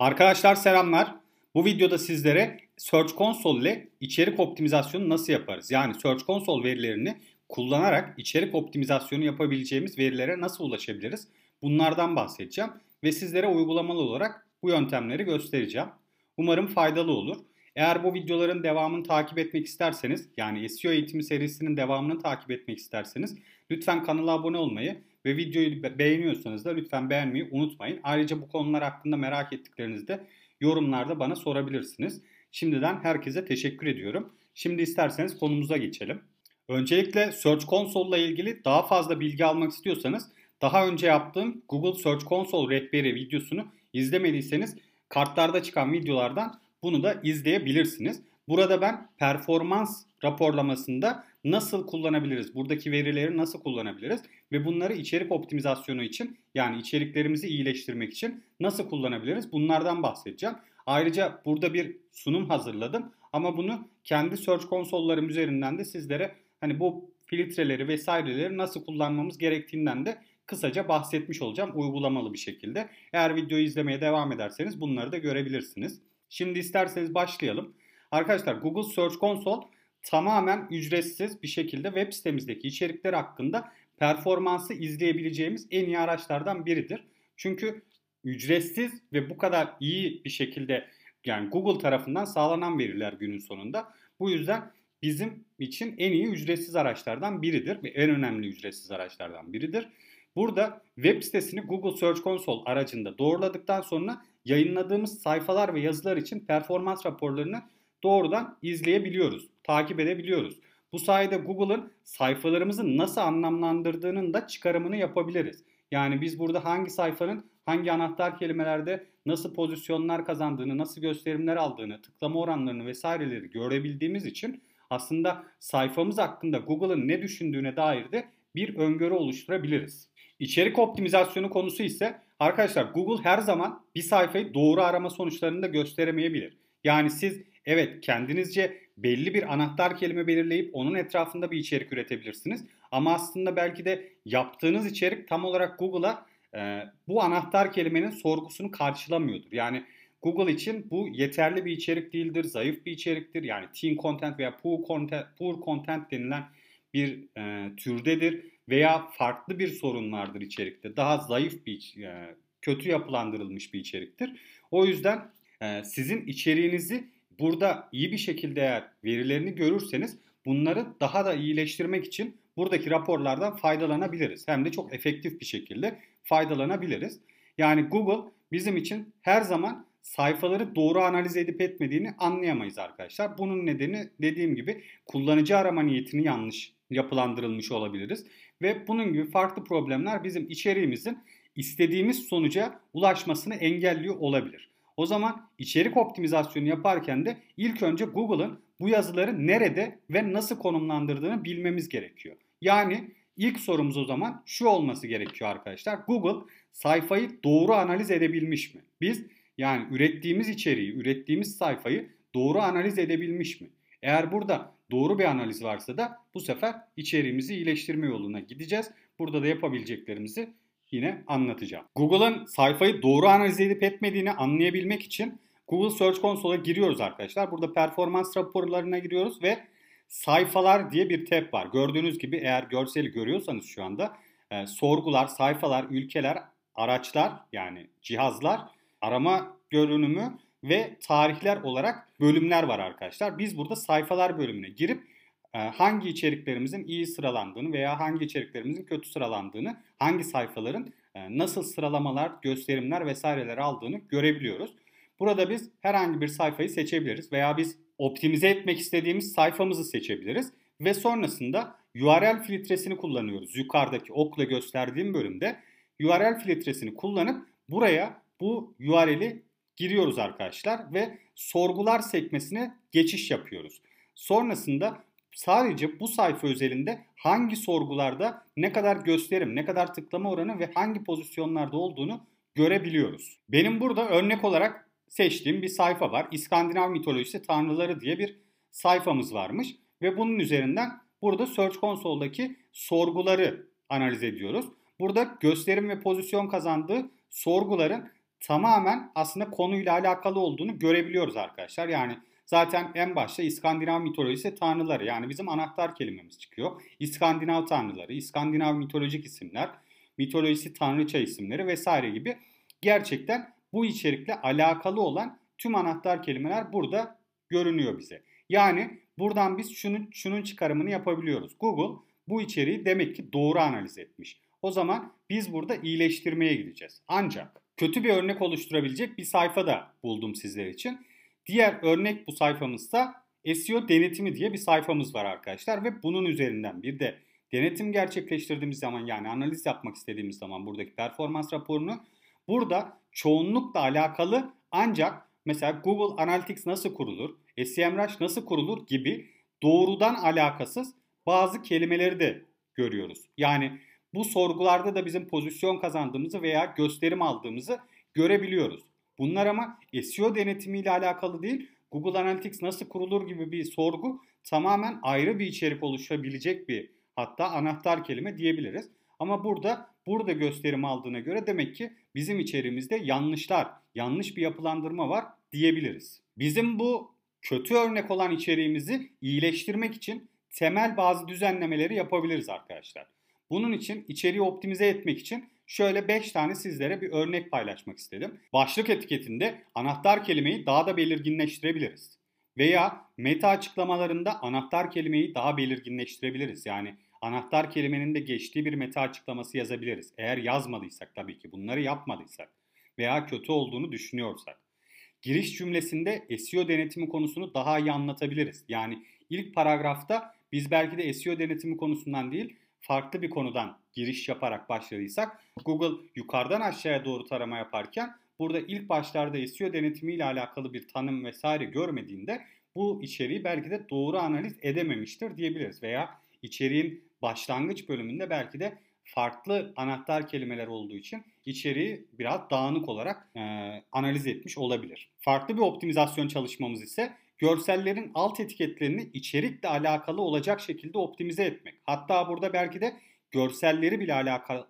Arkadaşlar selamlar. Bu videoda sizlere Search Console ile içerik optimizasyonu nasıl yaparız? Yani Search Console verilerini kullanarak içerik optimizasyonu yapabileceğimiz verilere nasıl ulaşabiliriz? Bunlardan bahsedeceğim ve sizlere uygulamalı olarak bu yöntemleri göstereceğim. Umarım faydalı olur. Eğer bu videoların devamını takip etmek isterseniz yani SEO eğitimi serisinin devamını takip etmek isterseniz lütfen kanala abone olmayı ve videoyu beğeniyorsanız da lütfen beğenmeyi unutmayın. Ayrıca bu konular hakkında merak ettiklerinizi de yorumlarda bana sorabilirsiniz. Şimdiden herkese teşekkür ediyorum. Şimdi isterseniz konumuza geçelim. Öncelikle Search Console ile ilgili daha fazla bilgi almak istiyorsanız daha önce yaptığım Google Search Console rehberi videosunu izlemediyseniz kartlarda çıkan videolardan bunu da izleyebilirsiniz. Burada ben performans raporlamasında nasıl kullanabiliriz? Buradaki verileri nasıl kullanabiliriz? Ve bunları içerik optimizasyonu için yani içeriklerimizi iyileştirmek için nasıl kullanabiliriz? Bunlardan bahsedeceğim. Ayrıca burada bir sunum hazırladım ama bunu kendi Search konsollarım üzerinden de sizlere hani bu filtreleri vesaireleri nasıl kullanmamız gerektiğinden de kısaca bahsetmiş olacağım uygulamalı bir şekilde. Eğer videoyu izlemeye devam ederseniz bunları da görebilirsiniz. Şimdi isterseniz başlayalım. Arkadaşlar Google Search Console tamamen ücretsiz bir şekilde web sitemizdeki içerikler hakkında performansı izleyebileceğimiz en iyi araçlardan biridir. Çünkü ücretsiz ve bu kadar iyi bir şekilde yani Google tarafından sağlanan veriler günün sonunda. Bu yüzden bizim için en iyi ücretsiz araçlardan biridir ve en önemli ücretsiz araçlardan biridir. Burada web sitesini Google Search Console aracında doğruladıktan sonra yayınladığımız sayfalar ve yazılar için performans raporlarını doğrudan izleyebiliyoruz, takip edebiliyoruz. Bu sayede Google'ın sayfalarımızı nasıl anlamlandırdığının da çıkarımını yapabiliriz. Yani biz burada hangi sayfanın hangi anahtar kelimelerde nasıl pozisyonlar kazandığını, nasıl gösterimler aldığını, tıklama oranlarını vesaireleri görebildiğimiz için aslında sayfamız hakkında Google'ın ne düşündüğüne dair de bir öngörü oluşturabiliriz. İçerik optimizasyonu konusu ise arkadaşlar Google her zaman bir sayfayı doğru arama sonuçlarını da gösteremeyebilir. Yani siz evet kendinizce belli bir anahtar kelime belirleyip onun etrafında bir içerik üretebilirsiniz. Ama aslında belki de yaptığınız içerik tam olarak Google'a e, bu anahtar kelimenin sorgusunu karşılamıyordur. Yani Google için bu yeterli bir içerik değildir, zayıf bir içeriktir. Yani teen content veya poor content, poor content denilen bir e, türdedir veya farklı bir sorun vardır içerikte. Daha zayıf bir, e, kötü yapılandırılmış bir içeriktir. O yüzden e, sizin içeriğinizi burada iyi bir şekilde eğer verilerini görürseniz bunları daha da iyileştirmek için buradaki raporlardan faydalanabiliriz. Hem de çok efektif bir şekilde faydalanabiliriz. Yani Google bizim için her zaman sayfaları doğru analiz edip etmediğini anlayamayız arkadaşlar. Bunun nedeni dediğim gibi kullanıcı arama niyetini yanlış yapılandırılmış olabiliriz. Ve bunun gibi farklı problemler bizim içeriğimizin istediğimiz sonuca ulaşmasını engelliyor olabilir. O zaman içerik optimizasyonu yaparken de ilk önce Google'ın bu yazıları nerede ve nasıl konumlandırdığını bilmemiz gerekiyor. Yani ilk sorumuz o zaman şu olması gerekiyor arkadaşlar. Google sayfayı doğru analiz edebilmiş mi? Biz yani ürettiğimiz içeriği, ürettiğimiz sayfayı doğru analiz edebilmiş mi? Eğer burada doğru bir analiz varsa da bu sefer içeriğimizi iyileştirme yoluna gideceğiz. Burada da yapabileceklerimizi yine anlatacağım. Google'ın sayfayı doğru analiz edip etmediğini anlayabilmek için Google Search Console'a giriyoruz arkadaşlar. Burada performans raporlarına giriyoruz ve sayfalar diye bir tab var. Gördüğünüz gibi eğer görseli görüyorsanız şu anda e, sorgular, sayfalar, ülkeler, araçlar yani cihazlar, arama görünümü ve tarihler olarak bölümler var arkadaşlar. Biz burada sayfalar bölümüne girip hangi içeriklerimizin iyi sıralandığını veya hangi içeriklerimizin kötü sıralandığını, hangi sayfaların e, nasıl sıralamalar, gösterimler vesaireler aldığını görebiliyoruz. Burada biz herhangi bir sayfayı seçebiliriz veya biz optimize etmek istediğimiz sayfamızı seçebiliriz ve sonrasında URL filtresini kullanıyoruz. Yukarıdaki okla gösterdiğim bölümde URL filtresini kullanıp buraya bu URL'i giriyoruz arkadaşlar ve sorgular sekmesine geçiş yapıyoruz. Sonrasında sadece bu sayfa özelinde hangi sorgularda ne kadar gösterim, ne kadar tıklama oranı ve hangi pozisyonlarda olduğunu görebiliyoruz. Benim burada örnek olarak seçtiğim bir sayfa var. İskandinav mitolojisi tanrıları diye bir sayfamız varmış ve bunun üzerinden burada Search Console'daki sorguları analiz ediyoruz. Burada gösterim ve pozisyon kazandığı sorguların tamamen aslında konuyla alakalı olduğunu görebiliyoruz arkadaşlar. Yani zaten en başta İskandinav mitolojisi tanrıları yani bizim anahtar kelimemiz çıkıyor. İskandinav tanrıları, İskandinav mitolojik isimler, mitolojisi tanrıça isimleri vesaire gibi gerçekten bu içerikle alakalı olan tüm anahtar kelimeler burada görünüyor bize. Yani buradan biz şunun, şunun çıkarımını yapabiliyoruz. Google bu içeriği demek ki doğru analiz etmiş. O zaman biz burada iyileştirmeye gideceğiz. Ancak kötü bir örnek oluşturabilecek bir sayfa da buldum sizler için. Diğer örnek bu sayfamızda SEO denetimi diye bir sayfamız var arkadaşlar ve bunun üzerinden bir de denetim gerçekleştirdiğimiz zaman yani analiz yapmak istediğimiz zaman buradaki performans raporunu burada çoğunlukla alakalı ancak mesela Google Analytics nasıl kurulur, SEMrush nasıl kurulur gibi doğrudan alakasız bazı kelimeleri de görüyoruz. Yani bu sorgularda da bizim pozisyon kazandığımızı veya gösterim aldığımızı görebiliyoruz. Bunlar ama SEO denetimiyle alakalı değil, Google Analytics nasıl kurulur gibi bir sorgu tamamen ayrı bir içerik oluşabilecek bir hatta anahtar kelime diyebiliriz. Ama burada burada gösterim aldığına göre demek ki bizim içeriğimizde yanlışlar, yanlış bir yapılandırma var diyebiliriz. Bizim bu kötü örnek olan içeriğimizi iyileştirmek için temel bazı düzenlemeleri yapabiliriz arkadaşlar. Bunun için içeriği optimize etmek için şöyle 5 tane sizlere bir örnek paylaşmak istedim. Başlık etiketinde anahtar kelimeyi daha da belirginleştirebiliriz. Veya meta açıklamalarında anahtar kelimeyi daha belirginleştirebiliriz. Yani anahtar kelimenin de geçtiği bir meta açıklaması yazabiliriz. Eğer yazmadıysak tabii ki bunları yapmadıysak veya kötü olduğunu düşünüyorsak. Giriş cümlesinde SEO denetimi konusunu daha iyi anlatabiliriz. Yani ilk paragrafta biz belki de SEO denetimi konusundan değil farklı bir konudan giriş yaparak başladıysak Google yukarıdan aşağıya doğru tarama yaparken burada ilk başlarda SEO denetimi ile alakalı bir tanım vesaire görmediğinde bu içeriği belki de doğru analiz edememiştir diyebiliriz veya içeriğin başlangıç bölümünde belki de farklı anahtar kelimeler olduğu için içeriği biraz dağınık olarak e, analiz etmiş olabilir. Farklı bir optimizasyon çalışmamız ise görsellerin alt etiketlerini içerikle alakalı olacak şekilde optimize etmek. Hatta burada belki de görselleri bile alakalı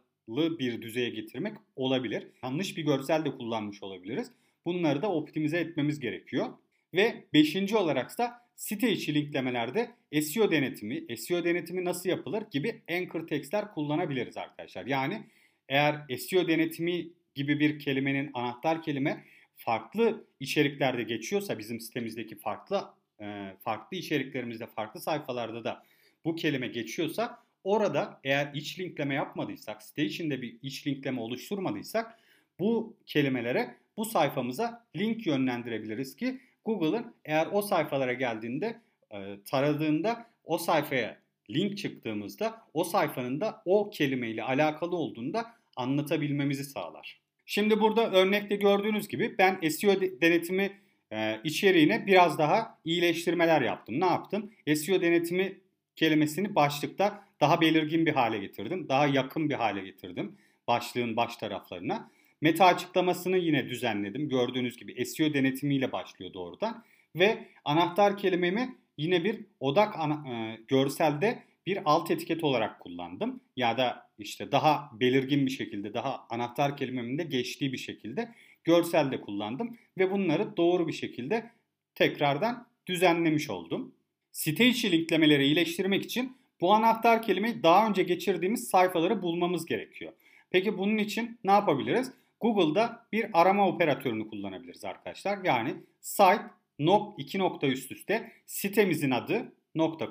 bir düzeye getirmek olabilir. Yanlış bir görsel de kullanmış olabiliriz. Bunları da optimize etmemiz gerekiyor. Ve beşinci olarak da site içi linklemelerde SEO denetimi, SEO denetimi nasıl yapılır gibi anchor textler kullanabiliriz arkadaşlar. Yani eğer SEO denetimi gibi bir kelimenin anahtar kelime farklı içeriklerde geçiyorsa bizim sitemizdeki farklı e, farklı içeriklerimizde farklı sayfalarda da bu kelime geçiyorsa orada eğer iç linkleme yapmadıysak site içinde bir iç linkleme oluşturmadıysak bu kelimelere bu sayfamıza link yönlendirebiliriz ki Google'ın eğer o sayfalara geldiğinde e, taradığında o sayfaya link çıktığımızda o sayfanın da o kelimeyle alakalı olduğunda anlatabilmemizi sağlar. Şimdi burada örnekte gördüğünüz gibi ben SEO denetimi e, içeriğine biraz daha iyileştirmeler yaptım. Ne yaptım? SEO denetimi kelimesini başlıkta daha belirgin bir hale getirdim. Daha yakın bir hale getirdim başlığın baş taraflarına. Meta açıklamasını yine düzenledim. Gördüğünüz gibi SEO denetimiyle başlıyor doğrudan. Ve anahtar kelimemi yine bir odak ana, e, görselde bir alt etiket olarak kullandım. Ya da işte daha belirgin bir şekilde, daha anahtar kelimemin geçtiği bir şekilde görselde kullandım. Ve bunları doğru bir şekilde tekrardan düzenlemiş oldum. Site içi linklemeleri iyileştirmek için bu anahtar kelimeyi daha önce geçirdiğimiz sayfaları bulmamız gerekiyor. Peki bunun için ne yapabiliriz? Google'da bir arama operatörünü kullanabiliriz arkadaşlar. Yani site nok 2 nokta üst üste sitemizin adı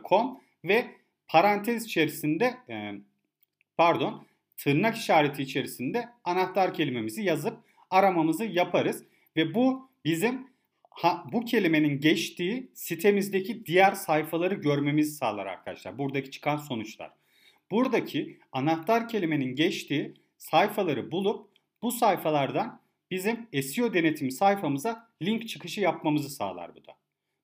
.com ve parantez içerisinde e, pardon tırnak işareti içerisinde anahtar kelimemizi yazıp aramamızı yaparız ve bu bizim ha, bu kelimenin geçtiği sitemizdeki diğer sayfaları görmemizi sağlar arkadaşlar. Buradaki çıkan sonuçlar. Buradaki anahtar kelimenin geçtiği sayfaları bulup bu sayfalardan bizim SEO denetimi sayfamıza link çıkışı yapmamızı sağlar bu da.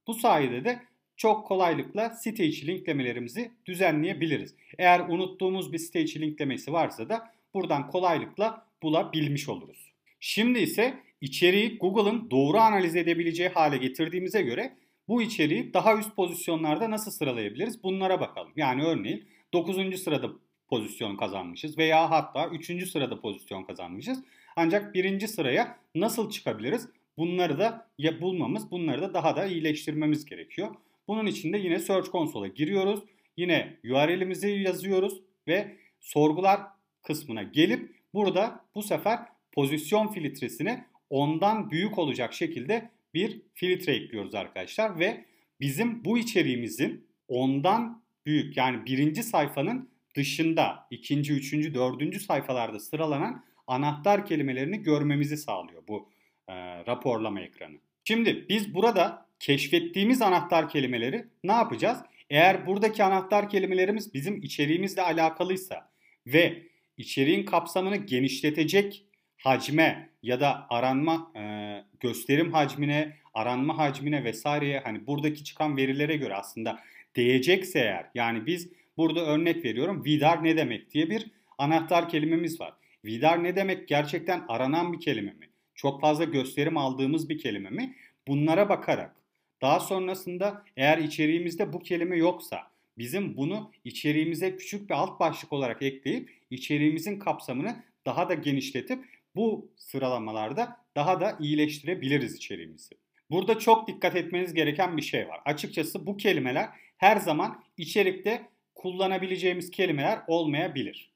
Bu sayede de çok kolaylıkla site içi linklemelerimizi düzenleyebiliriz. Eğer unuttuğumuz bir site içi linklemesi varsa da buradan kolaylıkla bulabilmiş oluruz. Şimdi ise içeriği Google'ın doğru analiz edebileceği hale getirdiğimize göre bu içeriği daha üst pozisyonlarda nasıl sıralayabiliriz bunlara bakalım. Yani örneğin 9. sırada pozisyon kazanmışız veya hatta 3. sırada pozisyon kazanmışız. Ancak birinci sıraya nasıl çıkabiliriz? Bunları da ya bulmamız, bunları da daha da iyileştirmemiz gerekiyor. Bunun için de yine Search Console'a giriyoruz. Yine URL'imizi yazıyoruz ve sorgular kısmına gelip burada bu sefer pozisyon filtresine ondan büyük olacak şekilde bir filtre ekliyoruz arkadaşlar ve bizim bu içeriğimizin ondan büyük yani birinci sayfanın dışında ikinci, üçüncü, dördüncü sayfalarda sıralanan anahtar kelimelerini görmemizi sağlıyor bu e, raporlama ekranı. Şimdi biz burada keşfettiğimiz anahtar kelimeleri ne yapacağız? Eğer buradaki anahtar kelimelerimiz bizim içeriğimizle alakalıysa ve içeriğin kapsamını genişletecek hacme ya da aranma e, gösterim hacmine, aranma hacmine vesaireye hani buradaki çıkan verilere göre aslında değecekse eğer yani biz burada örnek veriyorum vidar ne demek diye bir anahtar kelimemiz var. Vidar ne demek gerçekten aranan bir kelime mi? Çok fazla gösterim aldığımız bir kelime mi? Bunlara bakarak daha sonrasında eğer içeriğimizde bu kelime yoksa bizim bunu içeriğimize küçük bir alt başlık olarak ekleyip içeriğimizin kapsamını daha da genişletip bu sıralamalarda daha da iyileştirebiliriz içeriğimizi. Burada çok dikkat etmeniz gereken bir şey var. Açıkçası bu kelimeler her zaman içerikte kullanabileceğimiz kelimeler olmayabilir.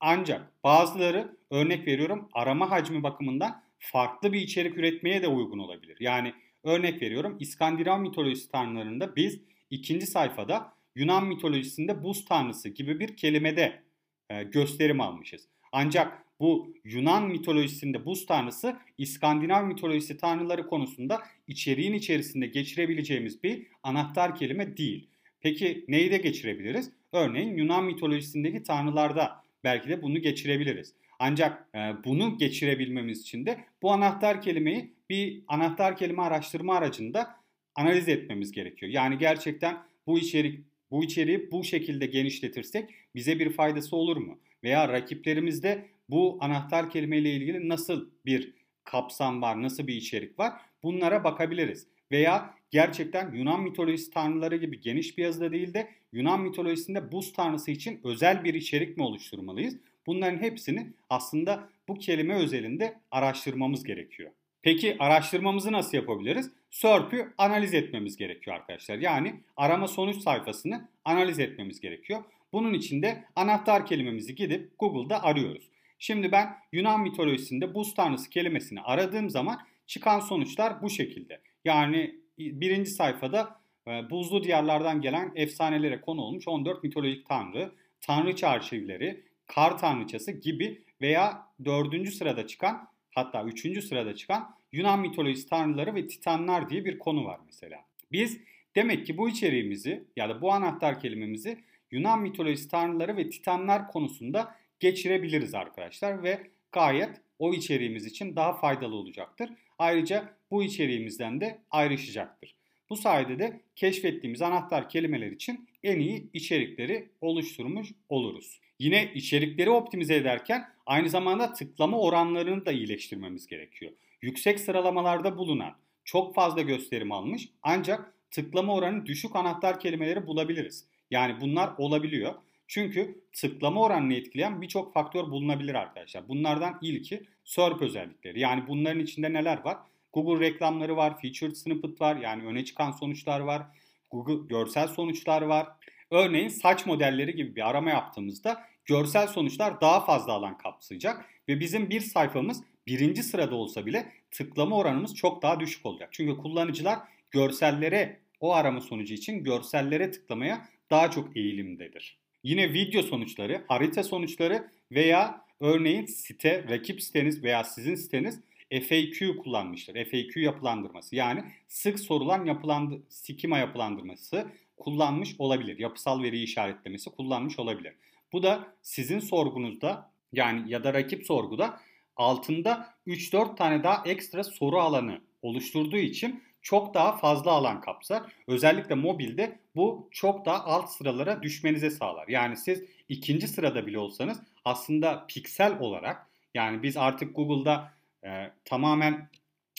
Ancak bazıları örnek veriyorum arama hacmi bakımından farklı bir içerik üretmeye de uygun olabilir. Yani örnek veriyorum İskandinav mitolojisi tanrılarında biz ikinci sayfada Yunan mitolojisinde buz tanrısı gibi bir kelimede e, gösterim almışız. Ancak bu Yunan mitolojisinde buz tanrısı İskandinav mitolojisi tanrıları konusunda içeriğin içerisinde geçirebileceğimiz bir anahtar kelime değil. Peki neyi de geçirebiliriz? Örneğin Yunan mitolojisindeki tanrılarda belki de bunu geçirebiliriz. Ancak e, bunu geçirebilmemiz için de bu anahtar kelimeyi bir anahtar kelime araştırma aracında analiz etmemiz gerekiyor. Yani gerçekten bu içerik bu içeriği bu şekilde genişletirsek bize bir faydası olur mu? Veya rakiplerimizde bu anahtar kelimeyle ilgili nasıl bir kapsam var, nasıl bir içerik var? Bunlara bakabiliriz. Veya gerçekten Yunan mitolojisi tanrıları gibi geniş bir yazıda değil de Yunan mitolojisinde buz tanrısı için özel bir içerik mi oluşturmalıyız? Bunların hepsini aslında bu kelime özelinde araştırmamız gerekiyor. Peki araştırmamızı nasıl yapabiliriz? SERP'ü analiz etmemiz gerekiyor arkadaşlar. Yani arama sonuç sayfasını analiz etmemiz gerekiyor. Bunun için de anahtar kelimemizi gidip Google'da arıyoruz. Şimdi ben Yunan mitolojisinde buz tanrısı kelimesini aradığım zaman çıkan sonuçlar bu şekilde. Yani birinci sayfada e, buzlu diyarlardan gelen efsanelere konu olmuş 14 mitolojik tanrı, tanrıça arşivleri, kar tanrıçası gibi veya dördüncü sırada çıkan hatta üçüncü sırada çıkan Yunan mitolojisi tanrıları ve titanlar diye bir konu var mesela. Biz demek ki bu içeriğimizi ya da bu anahtar kelimemizi Yunan mitolojisi tanrıları ve titanlar konusunda geçirebiliriz arkadaşlar ve gayet o içeriğimiz için daha faydalı olacaktır. Ayrıca bu içeriğimizden de ayrışacaktır. Bu sayede de keşfettiğimiz anahtar kelimeler için en iyi içerikleri oluşturmuş oluruz. Yine içerikleri optimize ederken aynı zamanda tıklama oranlarını da iyileştirmemiz gerekiyor. Yüksek sıralamalarda bulunan, çok fazla gösterim almış ancak tıklama oranı düşük anahtar kelimeleri bulabiliriz. Yani bunlar olabiliyor. Çünkü tıklama oranını etkileyen birçok faktör bulunabilir arkadaşlar. Bunlardan ilki SERP özellikleri. Yani bunların içinde neler var? Google reklamları var, featured snippet var yani öne çıkan sonuçlar var, Google görsel sonuçlar var. Örneğin saç modelleri gibi bir arama yaptığımızda görsel sonuçlar daha fazla alan kapsayacak ve bizim bir sayfamız birinci sırada olsa bile tıklama oranımız çok daha düşük olacak. Çünkü kullanıcılar görsellere o arama sonucu için görsellere tıklamaya daha çok eğilimdedir. Yine video sonuçları, harita sonuçları veya örneğin site, rakip siteniz veya sizin siteniz FAQ kullanmıştır. FAQ yapılandırması yani sık sorulan yapılandı, skema yapılandırması kullanmış olabilir. Yapısal veri işaretlemesi kullanmış olabilir. Bu da sizin sorgunuzda yani ya da rakip sorguda altında 3-4 tane daha ekstra soru alanı oluşturduğu için çok daha fazla alan kapsar. Özellikle mobilde bu çok daha alt sıralara düşmenize sağlar. Yani siz ikinci sırada bile olsanız aslında piksel olarak yani biz artık Google'da e, tamamen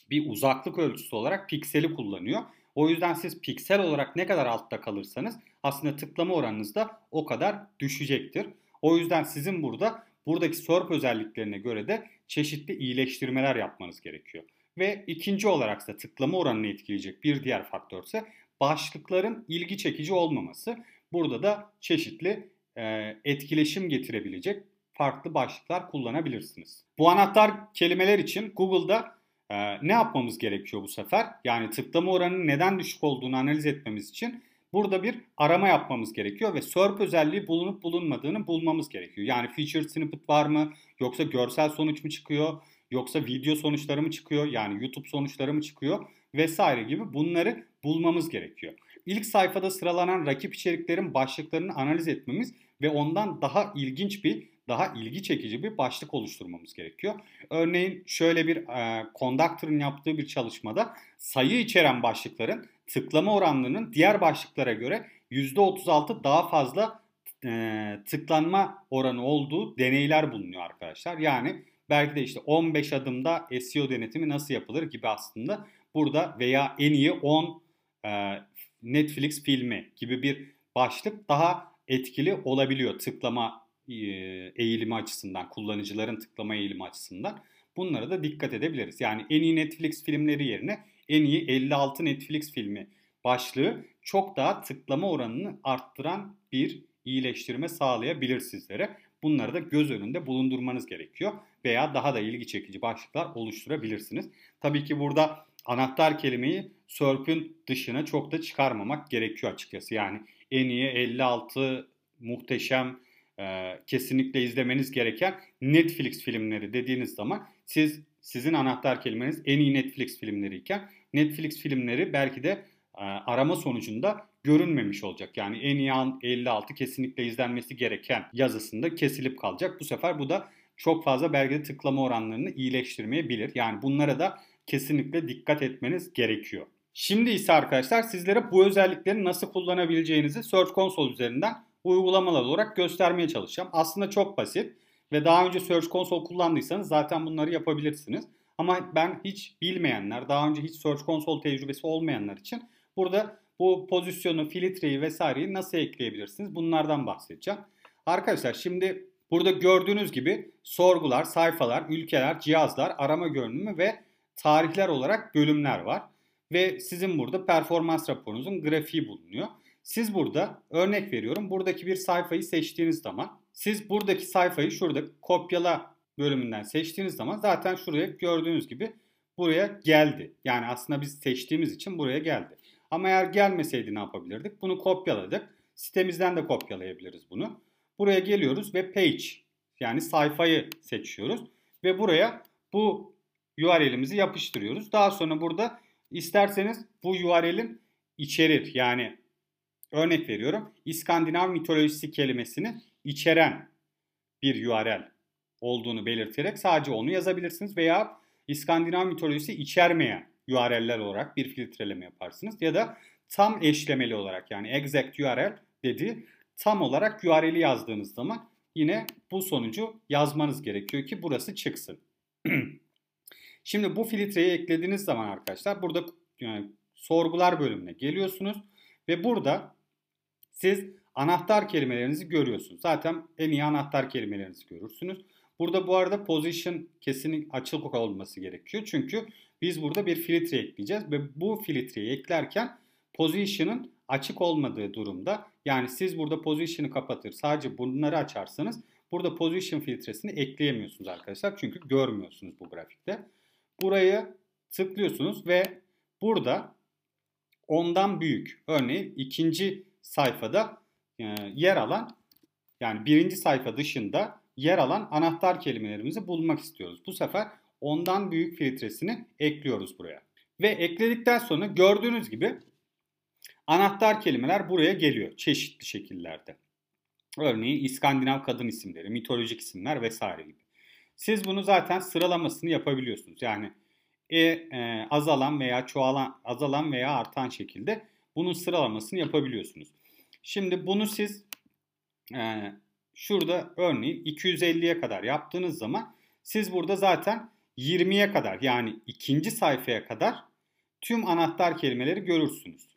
bir uzaklık ölçüsü olarak pikseli kullanıyor. O yüzden siz piksel olarak ne kadar altta kalırsanız aslında tıklama oranınız da o kadar düşecektir. O yüzden sizin burada buradaki SERP özelliklerine göre de çeşitli iyileştirmeler yapmanız gerekiyor. Ve ikinci olarak da tıklama oranını etkileyecek bir diğer faktör ise başlıkların ilgi çekici olmaması. Burada da çeşitli e, etkileşim getirebilecek farklı başlıklar kullanabilirsiniz. Bu anahtar kelimeler için Google'da e, ne yapmamız gerekiyor bu sefer? Yani tıklama oranının neden düşük olduğunu analiz etmemiz için burada bir arama yapmamız gerekiyor ve SERP özelliği bulunup bulunmadığını bulmamız gerekiyor. Yani feature snippet var mı? Yoksa görsel sonuç mu çıkıyor? Yoksa video sonuçları mı çıkıyor? Yani YouTube sonuçları mı çıkıyor? Vesaire gibi bunları bulmamız gerekiyor. İlk sayfada sıralanan rakip içeriklerin başlıklarını analiz etmemiz ve ondan daha ilginç bir, daha ilgi çekici bir başlık oluşturmamız gerekiyor. Örneğin şöyle bir e, Conductor'ın yaptığı bir çalışmada sayı içeren başlıkların tıklama oranlarının diğer başlıklara göre %36 daha fazla e, tıklanma oranı olduğu deneyler bulunuyor arkadaşlar. Yani belki de işte 15 adımda SEO denetimi nasıl yapılır gibi aslında burada veya en iyi 10 e, Netflix filmi gibi bir başlık daha etkili olabiliyor tıklama eğilimi açısından, kullanıcıların tıklama eğilimi açısından. Bunlara da dikkat edebiliriz. Yani en iyi Netflix filmleri yerine en iyi 56 Netflix filmi başlığı çok daha tıklama oranını arttıran bir iyileştirme sağlayabilir sizlere. Bunları da göz önünde bulundurmanız gerekiyor veya daha da ilgi çekici başlıklar oluşturabilirsiniz. Tabii ki burada anahtar kelimeyi SERP'ün dışına çok da çıkarmamak gerekiyor açıkçası. Yani en iyi 56 muhteşem e, kesinlikle izlemeniz gereken Netflix filmleri dediğiniz zaman siz sizin anahtar kelimeniz en iyi Netflix filmleri iken Netflix filmleri belki de e, arama sonucunda görünmemiş olacak. Yani en iyi 56 kesinlikle izlenmesi gereken yazısında kesilip kalacak. Bu sefer bu da çok fazla belki de tıklama oranlarını iyileştirmeyebilir. Yani bunlara da kesinlikle dikkat etmeniz gerekiyor. Şimdi ise arkadaşlar sizlere bu özellikleri nasıl kullanabileceğinizi Search Console üzerinden uygulamalar olarak göstermeye çalışacağım. Aslında çok basit ve daha önce Search Console kullandıysanız zaten bunları yapabilirsiniz. Ama ben hiç bilmeyenler, daha önce hiç Search Console tecrübesi olmayanlar için burada bu pozisyonu, filtreyi vesaireyi nasıl ekleyebilirsiniz? Bunlardan bahsedeceğim. Arkadaşlar şimdi burada gördüğünüz gibi sorgular, sayfalar, ülkeler, cihazlar, arama görünümü ve tarihler olarak bölümler var. Ve sizin burada performans raporunuzun grafiği bulunuyor. Siz burada örnek veriyorum buradaki bir sayfayı seçtiğiniz zaman siz buradaki sayfayı şurada kopyala bölümünden seçtiğiniz zaman zaten şuraya gördüğünüz gibi buraya geldi. Yani aslında biz seçtiğimiz için buraya geldi. Ama eğer gelmeseydi ne yapabilirdik? Bunu kopyaladık. Sitemizden de kopyalayabiliriz bunu. Buraya geliyoruz ve page yani sayfayı seçiyoruz. Ve buraya bu URL'imizi yapıştırıyoruz. Daha sonra burada isterseniz bu URL'in içerir. Yani örnek veriyorum İskandinav mitolojisi kelimesini içeren bir URL olduğunu belirterek sadece onu yazabilirsiniz veya İskandinav mitolojisi içermeyen URL'ler olarak bir filtreleme yaparsınız ya da tam eşlemeli olarak yani exact URL dediği tam olarak URL'i yazdığınız zaman yine bu sonucu yazmanız gerekiyor ki burası çıksın. Şimdi bu filtreyi eklediğiniz zaman arkadaşlar burada yani sorgular bölümüne geliyorsunuz ve burada siz anahtar kelimelerinizi görüyorsunuz. Zaten en iyi anahtar kelimelerinizi görürsünüz. Burada bu arada position kesin açık olması gerekiyor. Çünkü biz burada bir filtre ekleyeceğiz ve bu filtreyi eklerken position'ın açık olmadığı durumda yani siz burada position'ı kapatır sadece bunları açarsanız burada position filtresini ekleyemiyorsunuz arkadaşlar. Çünkü görmüyorsunuz bu grafikte. Burayı tıklıyorsunuz ve burada ondan büyük örneğin ikinci sayfada e, yer alan yani birinci sayfa dışında yer alan anahtar kelimelerimizi bulmak istiyoruz. Bu sefer ondan büyük filtresini ekliyoruz buraya. Ve ekledikten sonra gördüğünüz gibi anahtar kelimeler buraya geliyor çeşitli şekillerde. Örneğin İskandinav kadın isimleri, mitolojik isimler vesaire gibi. Siz bunu zaten sıralamasını yapabiliyorsunuz. Yani e, e, azalan veya çoğalan, azalan veya artan şekilde bunun sıralamasını yapabiliyorsunuz. Şimdi bunu siz e, şurada örneğin 250'ye kadar yaptığınız zaman siz burada zaten 20'ye kadar yani ikinci sayfaya kadar tüm anahtar kelimeleri görürsünüz.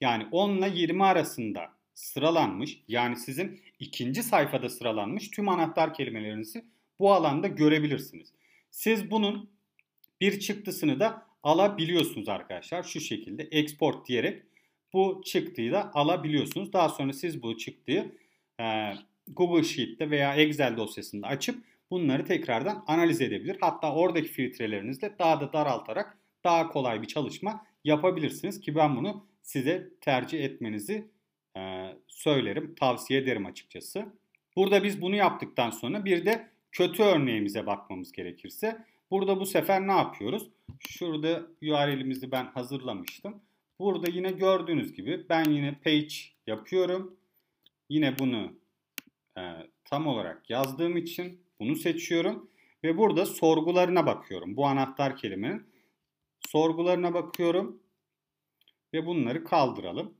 Yani 10 ile 20 arasında sıralanmış yani sizin ikinci sayfada sıralanmış tüm anahtar kelimelerinizi bu alanda görebilirsiniz. Siz bunun bir çıktısını da alabiliyorsunuz arkadaşlar. Şu şekilde export diyerek bu çıktıyı da alabiliyorsunuz. Daha sonra siz bu çıktıyı e, Google Sheet'te veya Excel dosyasında açıp bunları tekrardan analiz edebilir. Hatta oradaki filtrelerinizle daha da daraltarak daha kolay bir çalışma yapabilirsiniz ki ben bunu size tercih etmenizi e, söylerim, tavsiye ederim açıkçası. Burada biz bunu yaptıktan sonra bir de kötü örneğimize bakmamız gerekirse burada bu sefer ne yapıyoruz? Şurada URL'imizi ben hazırlamıştım. Burada yine gördüğünüz gibi ben yine page yapıyorum. Yine bunu e, tam olarak yazdığım için bunu seçiyorum. Ve burada sorgularına bakıyorum. Bu anahtar kelimenin sorgularına bakıyorum. Ve bunları kaldıralım.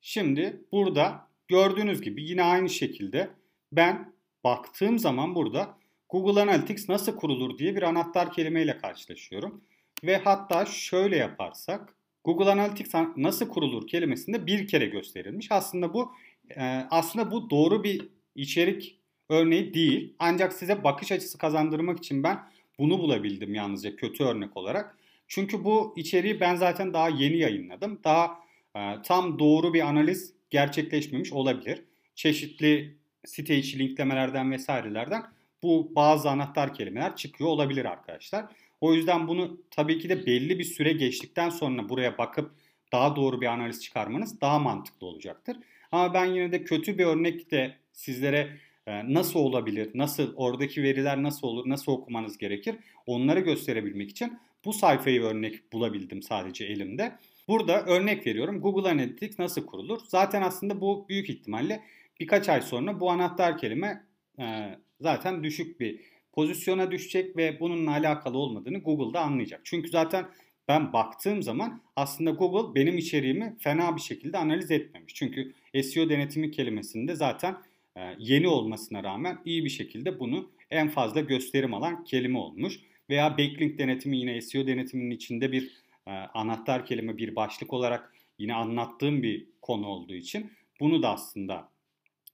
Şimdi burada gördüğünüz gibi yine aynı şekilde ben baktığım zaman burada Google Analytics nasıl kurulur diye bir anahtar kelimeyle karşılaşıyorum. Ve hatta şöyle yaparsak Google Analytics nasıl kurulur kelimesinde bir kere gösterilmiş. Aslında bu e, aslında bu doğru bir içerik örneği değil. Ancak size bakış açısı kazandırmak için ben bunu bulabildim yalnızca kötü örnek olarak. Çünkü bu içeriği ben zaten daha yeni yayınladım. Daha e, tam doğru bir analiz gerçekleşmemiş olabilir. Çeşitli site içi linklemelerden vesairelerden bu bazı anahtar kelimeler çıkıyor olabilir arkadaşlar. O yüzden bunu tabii ki de belli bir süre geçtikten sonra buraya bakıp daha doğru bir analiz çıkarmanız daha mantıklı olacaktır. Ama ben yine de kötü bir örnek de sizlere e, nasıl olabilir, nasıl oradaki veriler nasıl olur, nasıl okumanız gerekir onları gösterebilmek için bu sayfayı örnek bulabildim sadece elimde. Burada örnek veriyorum Google Analytics nasıl kurulur? Zaten aslında bu büyük ihtimalle birkaç ay sonra bu anahtar kelime e, zaten düşük bir pozisyona düşecek ve bununla alakalı olmadığını Google'da anlayacak. Çünkü zaten ben baktığım zaman aslında Google benim içeriğimi fena bir şekilde analiz etmemiş. Çünkü SEO denetimi kelimesinde zaten e, yeni olmasına rağmen iyi bir şekilde bunu en fazla gösterim alan kelime olmuş. Veya backlink denetimi yine SEO denetiminin içinde bir e, anahtar kelime, bir başlık olarak yine anlattığım bir konu olduğu için bunu da aslında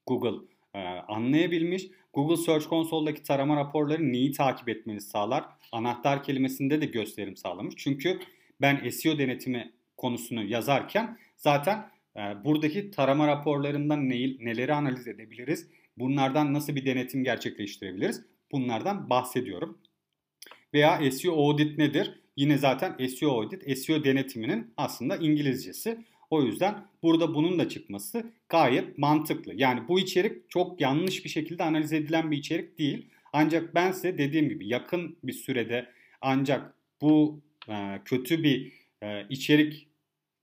Google e, anlayabilmiş. Google Search Console'daki tarama raporları neyi takip etmenizi sağlar? Anahtar kelimesinde de gösterim sağlamış. Çünkü ben SEO denetimi konusunu yazarken zaten e, buradaki tarama raporlarından neyi, neleri analiz edebiliriz? Bunlardan nasıl bir denetim gerçekleştirebiliriz? Bunlardan bahsediyorum. Veya SEO audit nedir? Yine zaten SEO audit, SEO denetiminin aslında İngilizcesi. O yüzden burada bunun da çıkması gayet mantıklı. Yani bu içerik çok yanlış bir şekilde analiz edilen bir içerik değil. Ancak ben size dediğim gibi yakın bir sürede ancak bu e, kötü bir e, içerik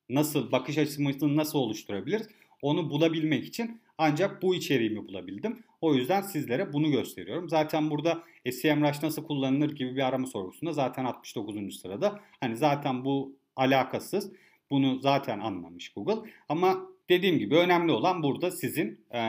nasıl bakış açısını nasıl oluşturabiliriz onu bulabilmek için ancak bu içeriğimi bulabildim. O yüzden sizlere bunu gösteriyorum. Zaten burada SEMrush nasıl kullanılır gibi bir arama sorgusunda zaten 69. sırada. Hani zaten bu alakasız. Bunu zaten anlamış Google. Ama dediğim gibi önemli olan burada sizin e,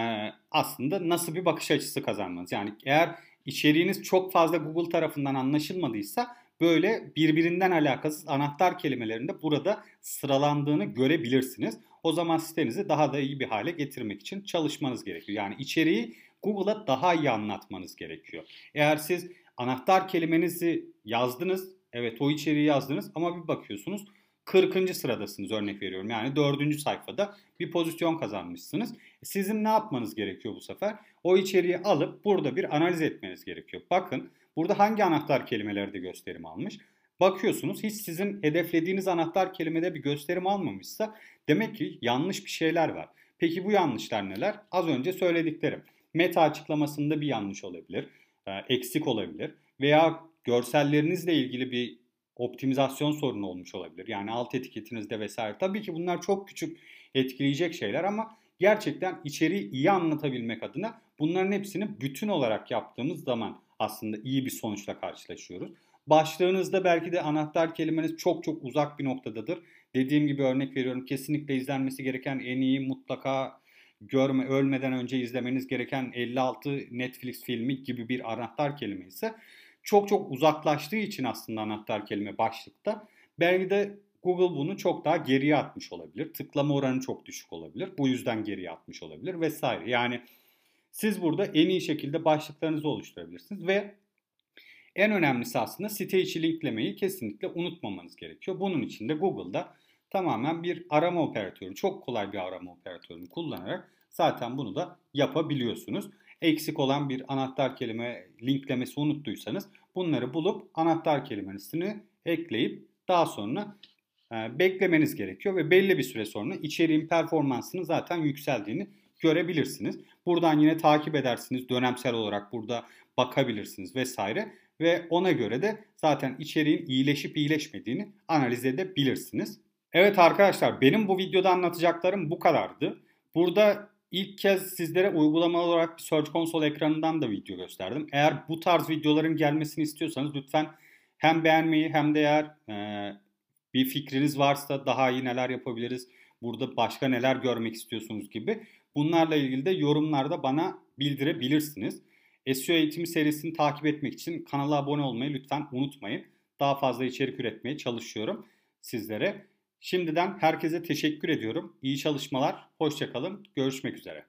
aslında nasıl bir bakış açısı kazanmanız. Yani eğer içeriğiniz çok fazla Google tarafından anlaşılmadıysa böyle birbirinden alakasız anahtar kelimelerinde burada sıralandığını görebilirsiniz. O zaman sitenizi daha da iyi bir hale getirmek için çalışmanız gerekiyor. Yani içeriği Google'a daha iyi anlatmanız gerekiyor. Eğer siz anahtar kelimenizi yazdınız, evet o içeriği yazdınız ama bir bakıyorsunuz 40. sıradasınız örnek veriyorum. Yani 4. sayfada bir pozisyon kazanmışsınız. Sizin ne yapmanız gerekiyor bu sefer? O içeriği alıp burada bir analiz etmeniz gerekiyor. Bakın burada hangi anahtar kelimelerde gösterim almış? Bakıyorsunuz hiç sizin hedeflediğiniz anahtar kelimede bir gösterim almamışsa demek ki yanlış bir şeyler var. Peki bu yanlışlar neler? Az önce söylediklerim. Meta açıklamasında bir yanlış olabilir, e, eksik olabilir veya görsellerinizle ilgili bir optimizasyon sorunu olmuş olabilir. Yani alt etiketinizde vesaire. Tabii ki bunlar çok küçük etkileyecek şeyler ama gerçekten içeriği iyi anlatabilmek adına bunların hepsini bütün olarak yaptığımız zaman aslında iyi bir sonuçla karşılaşıyoruz. Başlığınızda belki de anahtar kelimeniz çok çok uzak bir noktadadır. Dediğim gibi örnek veriyorum kesinlikle izlenmesi gereken en iyi mutlaka görme ölmeden önce izlemeniz gereken 56 Netflix filmi gibi bir anahtar kelime ise çok çok uzaklaştığı için aslında anahtar kelime başlıkta belki de Google bunu çok daha geriye atmış olabilir. Tıklama oranı çok düşük olabilir. Bu yüzden geriye atmış olabilir vesaire. Yani siz burada en iyi şekilde başlıklarınızı oluşturabilirsiniz ve en önemlisi aslında site içi linklemeyi kesinlikle unutmamanız gerekiyor. Bunun için de Google'da tamamen bir arama operatörü, çok kolay bir arama operatörünü kullanarak zaten bunu da yapabiliyorsunuz. Eksik olan bir anahtar kelime linklemesi unuttuysanız bunları bulup anahtar kelimesini ekleyip daha sonra e, beklemeniz gerekiyor ve belli bir süre sonra içeriğin performansının zaten yükseldiğini görebilirsiniz. Buradan yine takip edersiniz. Dönemsel olarak burada bakabilirsiniz vesaire ve ona göre de zaten içeriğin iyileşip iyileşmediğini analiz edebilirsiniz. Evet arkadaşlar benim bu videoda anlatacaklarım bu kadardı. Burada ilk kez sizlere uygulama olarak bir Search Console ekranından da video gösterdim. Eğer bu tarz videoların gelmesini istiyorsanız lütfen hem beğenmeyi hem de eğer e, bir fikriniz varsa daha iyi neler yapabiliriz, burada başka neler görmek istiyorsunuz gibi bunlarla ilgili de yorumlarda bana bildirebilirsiniz. SEO eğitimi serisini takip etmek için kanala abone olmayı lütfen unutmayın. Daha fazla içerik üretmeye çalışıyorum sizlere. Şimdiden herkese teşekkür ediyorum. İyi çalışmalar, hoşçakalın, görüşmek üzere.